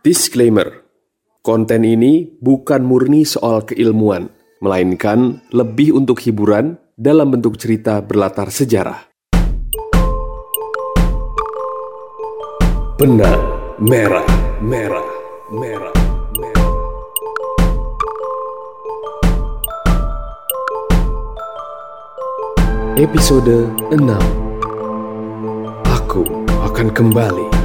Disclaimer: Konten ini bukan murni soal keilmuan, melainkan lebih untuk hiburan dalam bentuk cerita berlatar sejarah. Benang merah, merah, merah, merah. Episode 6 Aku akan kembali.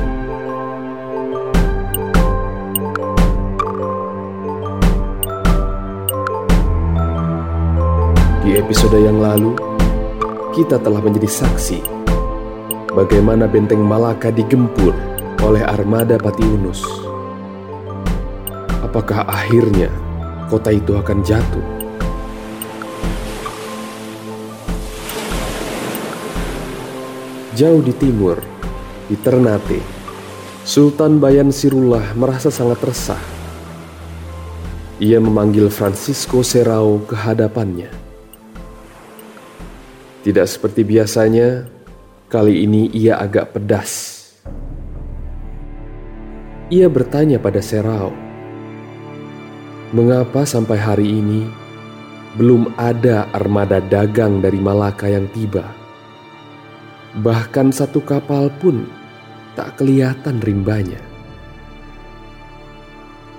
Episode yang lalu, kita telah menjadi saksi bagaimana benteng Malaka digempur oleh armada Patiunus. Apakah akhirnya kota itu akan jatuh? Jauh di timur, di Ternate, Sultan Bayan Sirullah merasa sangat resah. Ia memanggil Francisco Serao ke hadapannya. Tidak seperti biasanya, kali ini ia agak pedas. Ia bertanya pada Serao, "Mengapa sampai hari ini belum ada armada dagang dari Malaka yang tiba? Bahkan satu kapal pun tak kelihatan rimbanya."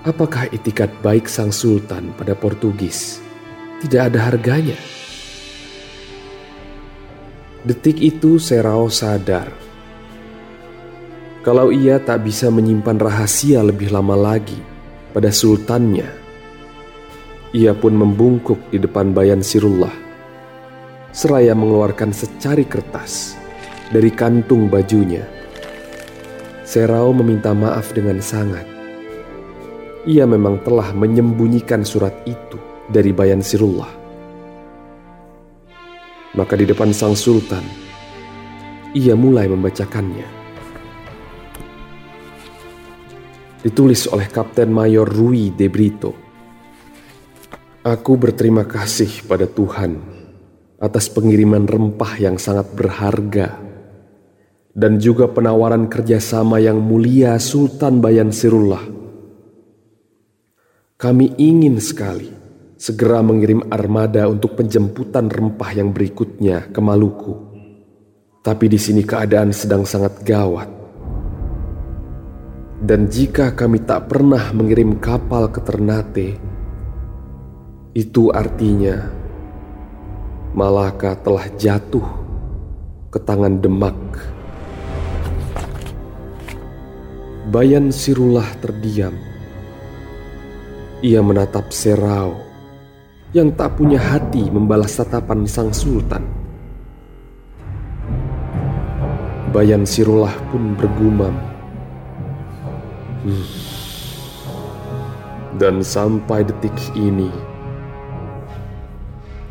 Apakah etikat baik sang sultan pada Portugis tidak ada harganya? Detik itu Serao sadar kalau ia tak bisa menyimpan rahasia lebih lama lagi pada sultannya. Ia pun membungkuk di depan Bayan Sirullah seraya mengeluarkan secari kertas dari kantung bajunya. Serao meminta maaf dengan sangat. Ia memang telah menyembunyikan surat itu dari Bayan Sirullah. Maka di depan sang sultan, ia mulai membacakannya. Ditulis oleh Kapten Mayor Rui de Brito. Aku berterima kasih pada Tuhan atas pengiriman rempah yang sangat berharga dan juga penawaran kerjasama yang mulia Sultan Bayan Sirullah. Kami ingin sekali segera mengirim armada untuk penjemputan rempah yang berikutnya ke Maluku. Tapi di sini keadaan sedang sangat gawat. Dan jika kami tak pernah mengirim kapal ke Ternate, itu artinya Malaka telah jatuh ke tangan Demak. Bayan Sirullah terdiam. Ia menatap Serau yang tak punya hati membalas tatapan sang sultan. Bayan Sirullah pun bergumam. Dan sampai detik ini,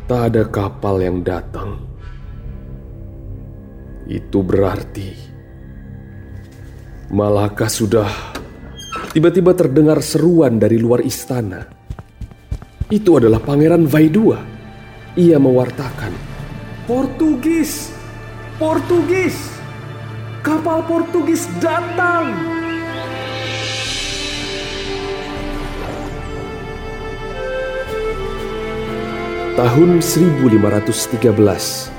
tak ada kapal yang datang. Itu berarti Malaka sudah tiba-tiba terdengar seruan dari luar istana. Itu adalah Pangeran Vaidua. Ia mewartakan, Portugis, Portugis, kapal Portugis datang. Tahun 1513,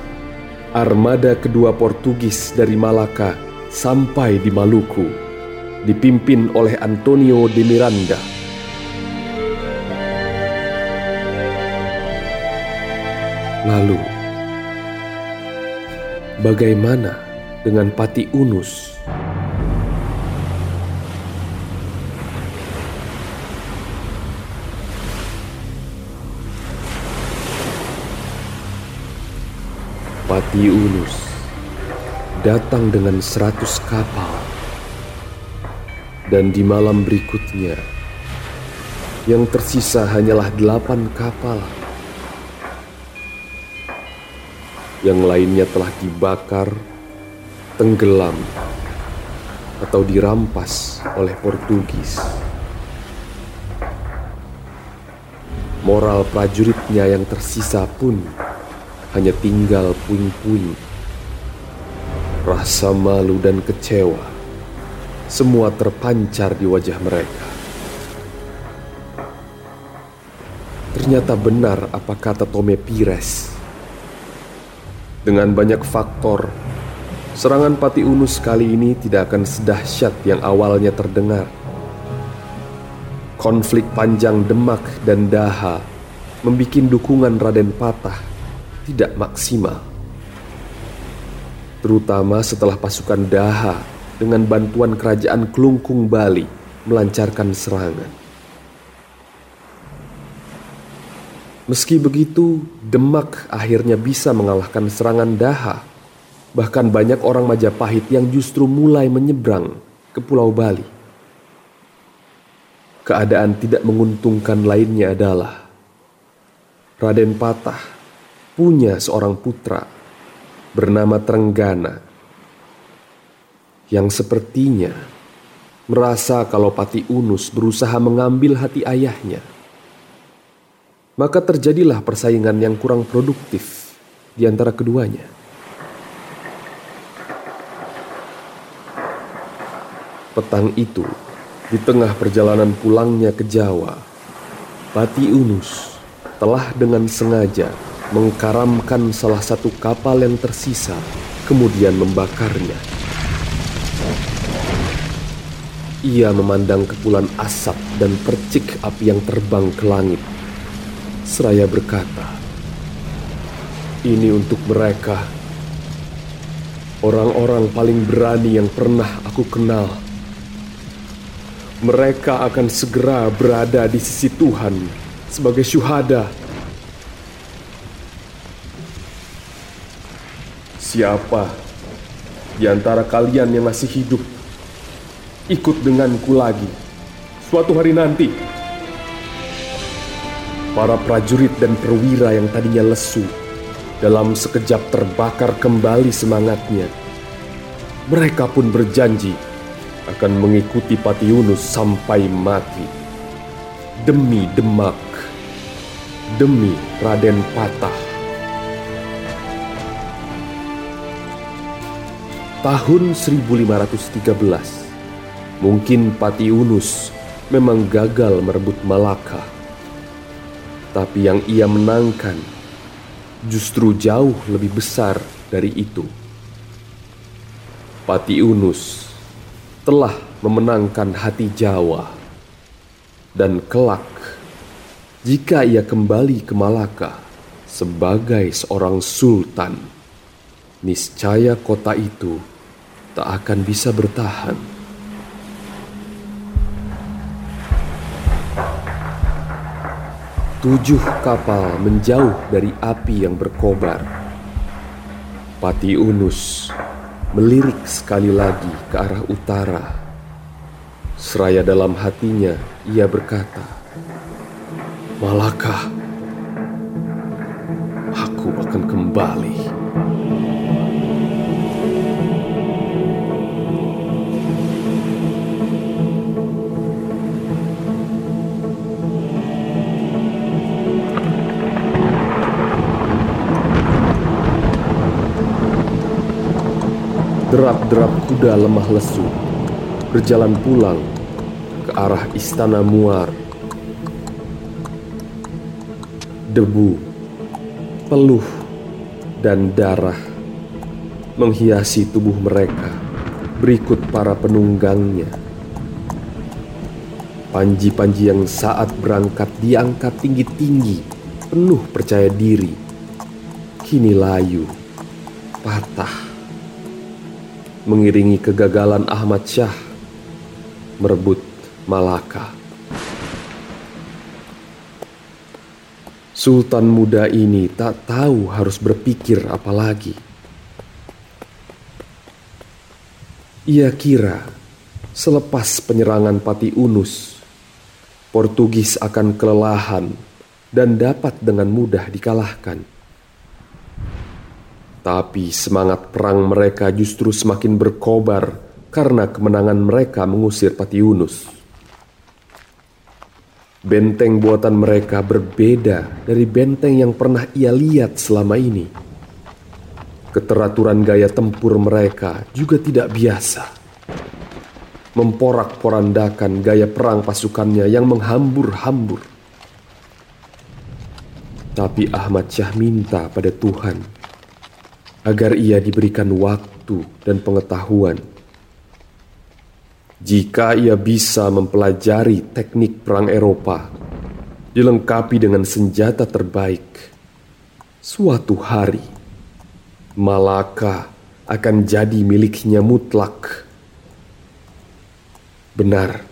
armada kedua Portugis dari Malaka sampai di Maluku, dipimpin oleh Antonio de Miranda Lalu, bagaimana dengan Pati Unus? Pati Unus datang dengan seratus kapal. Dan di malam berikutnya yang tersisa hanyalah delapan kapal yang lainnya telah dibakar, tenggelam, atau dirampas oleh Portugis. Moral prajuritnya yang tersisa pun hanya tinggal puing-puing. Rasa malu dan kecewa semua terpancar di wajah mereka. Ternyata benar apa kata Tome Pires. Dengan banyak faktor, serangan Pati Unus kali ini tidak akan sedahsyat yang awalnya terdengar. Konflik panjang Demak dan Daha membuat dukungan Raden Patah tidak maksimal. Terutama setelah pasukan Daha dengan bantuan kerajaan Kelungkung Bali melancarkan serangan. Meski begitu, Demak akhirnya bisa mengalahkan serangan Daha. Bahkan banyak orang Majapahit yang justru mulai menyeberang ke Pulau Bali. Keadaan tidak menguntungkan lainnya adalah Raden Patah punya seorang putra bernama Trenggana yang sepertinya merasa kalau Pati Unus berusaha mengambil hati ayahnya. Maka terjadilah persaingan yang kurang produktif di antara keduanya. Petang itu, di tengah perjalanan pulangnya ke Jawa, Pati Unus telah dengan sengaja mengkaramkan salah satu kapal yang tersisa, kemudian membakarnya ia memandang kepulan asap dan percik api yang terbang ke langit. Seraya berkata, "Ini untuk mereka, orang-orang paling berani yang pernah aku kenal. Mereka akan segera berada di sisi Tuhan sebagai syuhada." Siapa di antara kalian yang masih hidup ikut denganku lagi suatu hari nanti. Para prajurit dan perwira yang tadinya lesu dalam sekejap terbakar kembali semangatnya. Mereka pun berjanji akan mengikuti Pati Yunus sampai mati. Demi Demak, demi Raden Patah. Tahun 1513 Mungkin Pati Unus memang gagal merebut Malaka. Tapi yang ia menangkan justru jauh lebih besar dari itu. Pati Unus telah memenangkan hati Jawa. Dan kelak, jika ia kembali ke Malaka sebagai seorang sultan, niscaya kota itu tak akan bisa bertahan. Tujuh kapal menjauh dari api yang berkobar. Pati Unus melirik sekali lagi ke arah utara. Seraya dalam hatinya ia berkata, Malakah aku akan kembali. Derap-derap kuda lemah lesu berjalan pulang ke arah istana Muar. Debu, peluh, dan darah menghiasi tubuh mereka berikut para penunggangnya. Panji-panji yang saat berangkat diangkat tinggi-tinggi, penuh percaya diri, kini layu, patah mengiringi kegagalan Ahmad Syah merebut Malaka. Sultan muda ini tak tahu harus berpikir apa lagi. Ia kira selepas penyerangan Pati Unus, Portugis akan kelelahan dan dapat dengan mudah dikalahkan. Tapi semangat perang mereka justru semakin berkobar karena kemenangan mereka mengusir Pati Yunus. Benteng buatan mereka berbeda dari benteng yang pernah ia lihat selama ini. Keteraturan gaya tempur mereka juga tidak biasa. memporak-porandakan gaya perang pasukannya yang menghambur-hambur. Tapi Ahmad Syah minta pada Tuhan agar ia diberikan waktu dan pengetahuan. Jika ia bisa mempelajari teknik perang Eropa, dilengkapi dengan senjata terbaik, suatu hari Malaka akan jadi miliknya mutlak. Benar,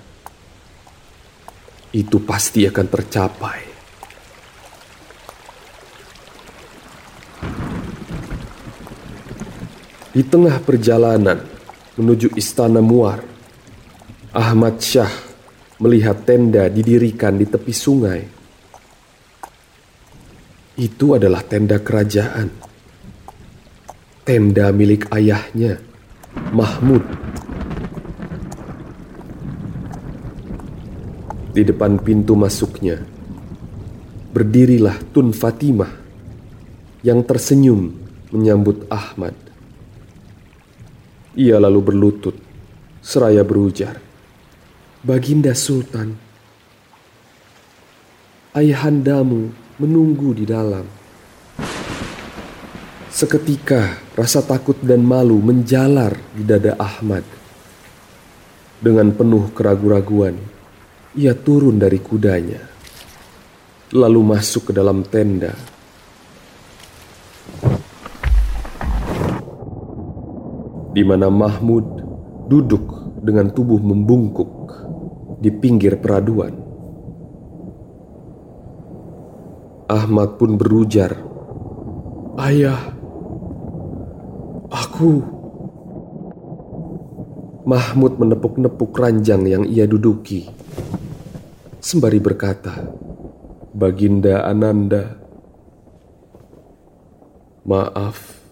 itu pasti akan tercapai. Di tengah perjalanan menuju Istana Muar, Ahmad Syah melihat tenda didirikan di tepi sungai. Itu adalah tenda kerajaan. Tenda milik ayahnya, Mahmud. Di depan pintu masuknya, berdirilah Tun Fatimah yang tersenyum menyambut Ahmad. Ia lalu berlutut, seraya berujar, Baginda Sultan, ayahandamu menunggu di dalam. Seketika rasa takut dan malu menjalar di dada Ahmad. Dengan penuh keraguan-raguan, ia turun dari kudanya, lalu masuk ke dalam tenda di mana Mahmud duduk dengan tubuh membungkuk di pinggir peraduan. Ahmad pun berujar, "Ayah, aku." Mahmud menepuk-nepuk ranjang yang ia duduki, sembari berkata, "Baginda Ananda, maaf."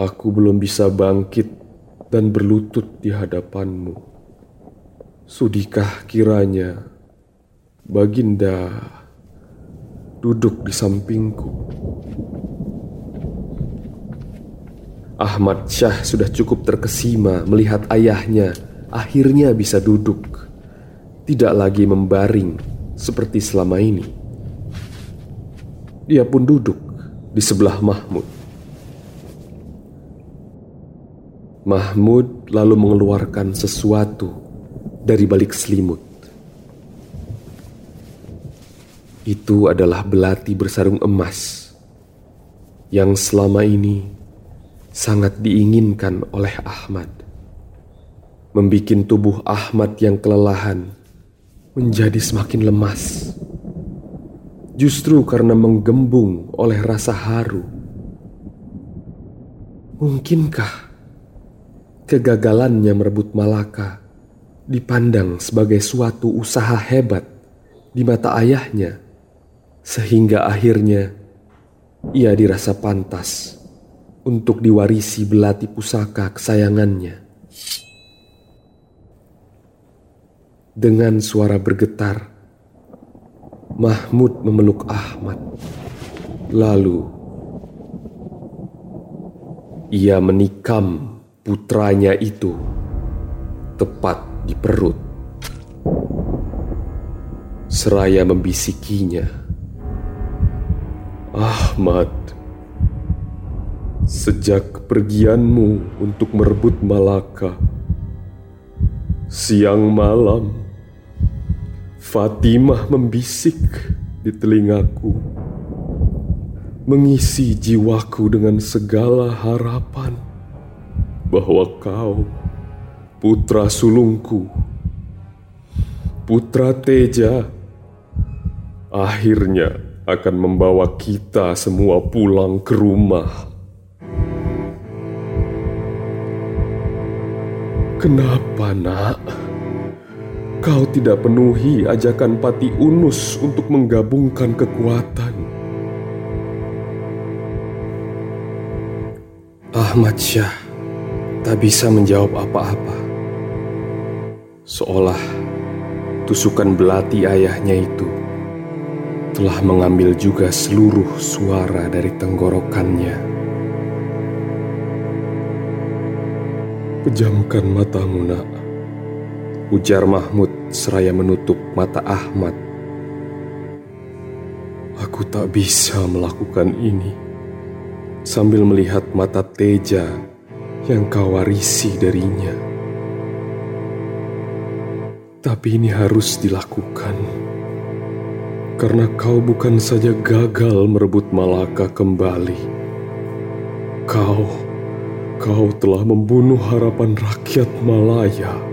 Aku belum bisa bangkit dan berlutut di hadapanmu. Sudikah kiranya Baginda duduk di sampingku? Ahmad Syah sudah cukup terkesima melihat ayahnya akhirnya bisa duduk, tidak lagi membaring seperti selama ini. Dia pun duduk di sebelah Mahmud. Mahmud lalu mengeluarkan sesuatu dari balik selimut. Itu adalah belati bersarung emas yang selama ini sangat diinginkan oleh Ahmad. Membikin tubuh Ahmad yang kelelahan menjadi semakin lemas. Justru karena menggembung oleh rasa haru. Mungkinkah kegagalannya merebut Malaka dipandang sebagai suatu usaha hebat di mata ayahnya, sehingga akhirnya ia dirasa pantas untuk diwarisi belati pusaka kesayangannya. Dengan suara bergetar, Mahmud memeluk Ahmad. Lalu ia menikam putranya itu tepat di perut. Seraya membisikinya, Ahmad, sejak kepergianmu untuk merebut Malaka, siang malam Fatimah membisik di telingaku, mengisi jiwaku dengan segala harapan bahwa kau putra sulungku, putra Teja, akhirnya akan membawa kita semua pulang ke rumah. Kenapa, Nak? Kau tidak penuhi ajakan Pati Unus untuk menggabungkan kekuatan. Ahmad Syah tak bisa menjawab apa-apa. Seolah tusukan belati ayahnya itu telah mengambil juga seluruh suara dari tenggorokannya. Pejamkan matamu, nak. Ujar Mahmud seraya menutup mata Ahmad. Aku tak bisa melakukan ini. Sambil melihat mata Teja yang kau warisi darinya. Tapi ini harus dilakukan. Karena kau bukan saja gagal merebut Malaka kembali. Kau, kau telah membunuh harapan rakyat Malaya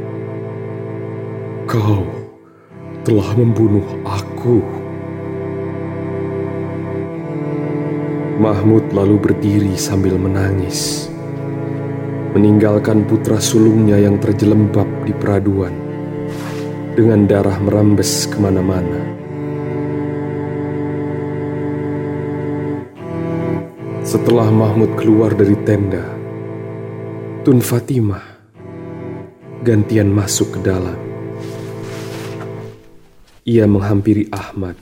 Kau telah membunuh aku. Mahmud lalu berdiri sambil menangis, meninggalkan putra sulungnya yang terjelembab di peraduan dengan darah merambes ke mana-mana. Setelah Mahmud keluar dari tenda, Tun Fatimah gantian masuk ke dalam. Ia menghampiri Ahmad.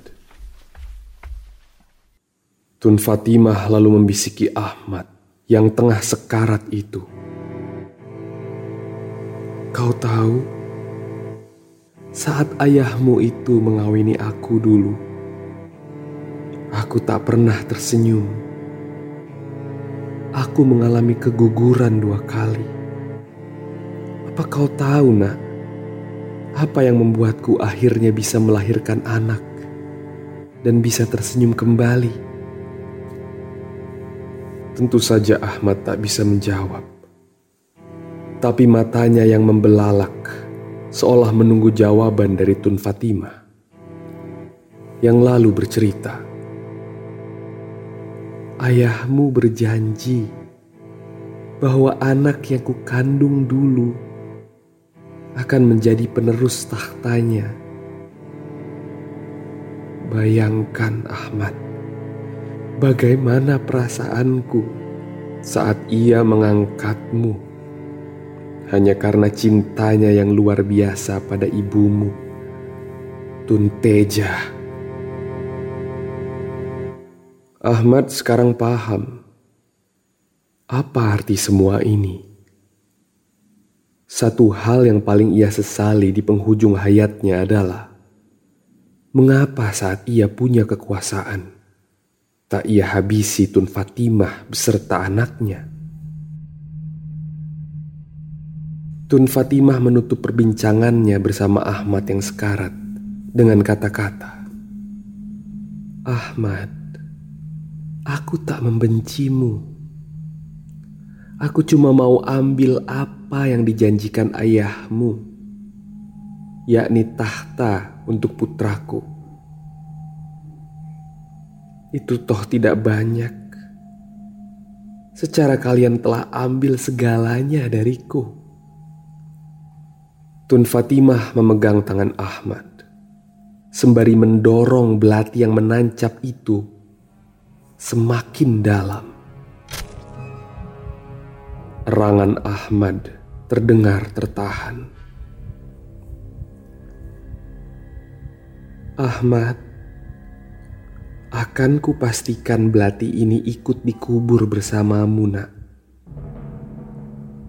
Tun Fatimah lalu membisiki Ahmad yang tengah sekarat itu. Kau tahu, saat ayahmu itu mengawini aku dulu, aku tak pernah tersenyum. Aku mengalami keguguran dua kali. Apa kau tahu, Nak? Apa yang membuatku akhirnya bisa melahirkan anak dan bisa tersenyum kembali? Tentu saja Ahmad tak bisa menjawab. Tapi matanya yang membelalak seolah menunggu jawaban dari Tun Fatimah. Yang lalu bercerita, Ayahmu berjanji bahwa anak yang kukandung dulu akan menjadi penerus tahtanya. Bayangkan Ahmad, bagaimana perasaanku saat ia mengangkatmu hanya karena cintanya yang luar biasa pada ibumu, Tunteja. Ahmad sekarang paham apa arti semua ini. Satu hal yang paling ia sesali di penghujung hayatnya adalah mengapa saat ia punya kekuasaan tak ia habisi Tun Fatimah beserta anaknya. Tun Fatimah menutup perbincangannya bersama Ahmad yang sekarat dengan kata-kata, "Ahmad, aku tak membencimu." Aku cuma mau ambil apa yang dijanjikan ayahmu, yakni tahta untuk putraku. Itu toh tidak banyak. Secara kalian telah ambil segalanya dariku. Tun Fatimah memegang tangan Ahmad, sembari mendorong belati yang menancap itu semakin dalam. Erangan Ahmad terdengar tertahan. Ahmad, akan kupastikan belati ini ikut dikubur bersamamu, nak.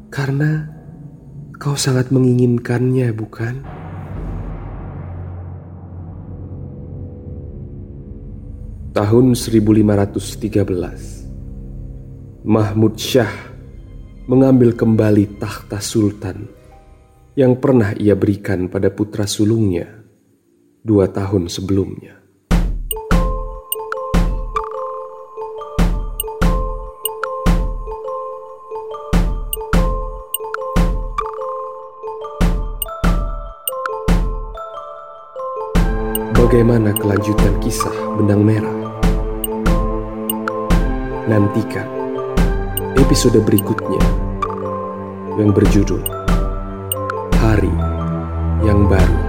Karena kau sangat menginginkannya, bukan? Tahun 1513, Mahmud Syah mengambil kembali takhta sultan yang pernah ia berikan pada putra sulungnya dua tahun sebelumnya. Bagaimana kelanjutan kisah benang merah? Nantikan episode berikutnya yang berjudul Hari yang Baru.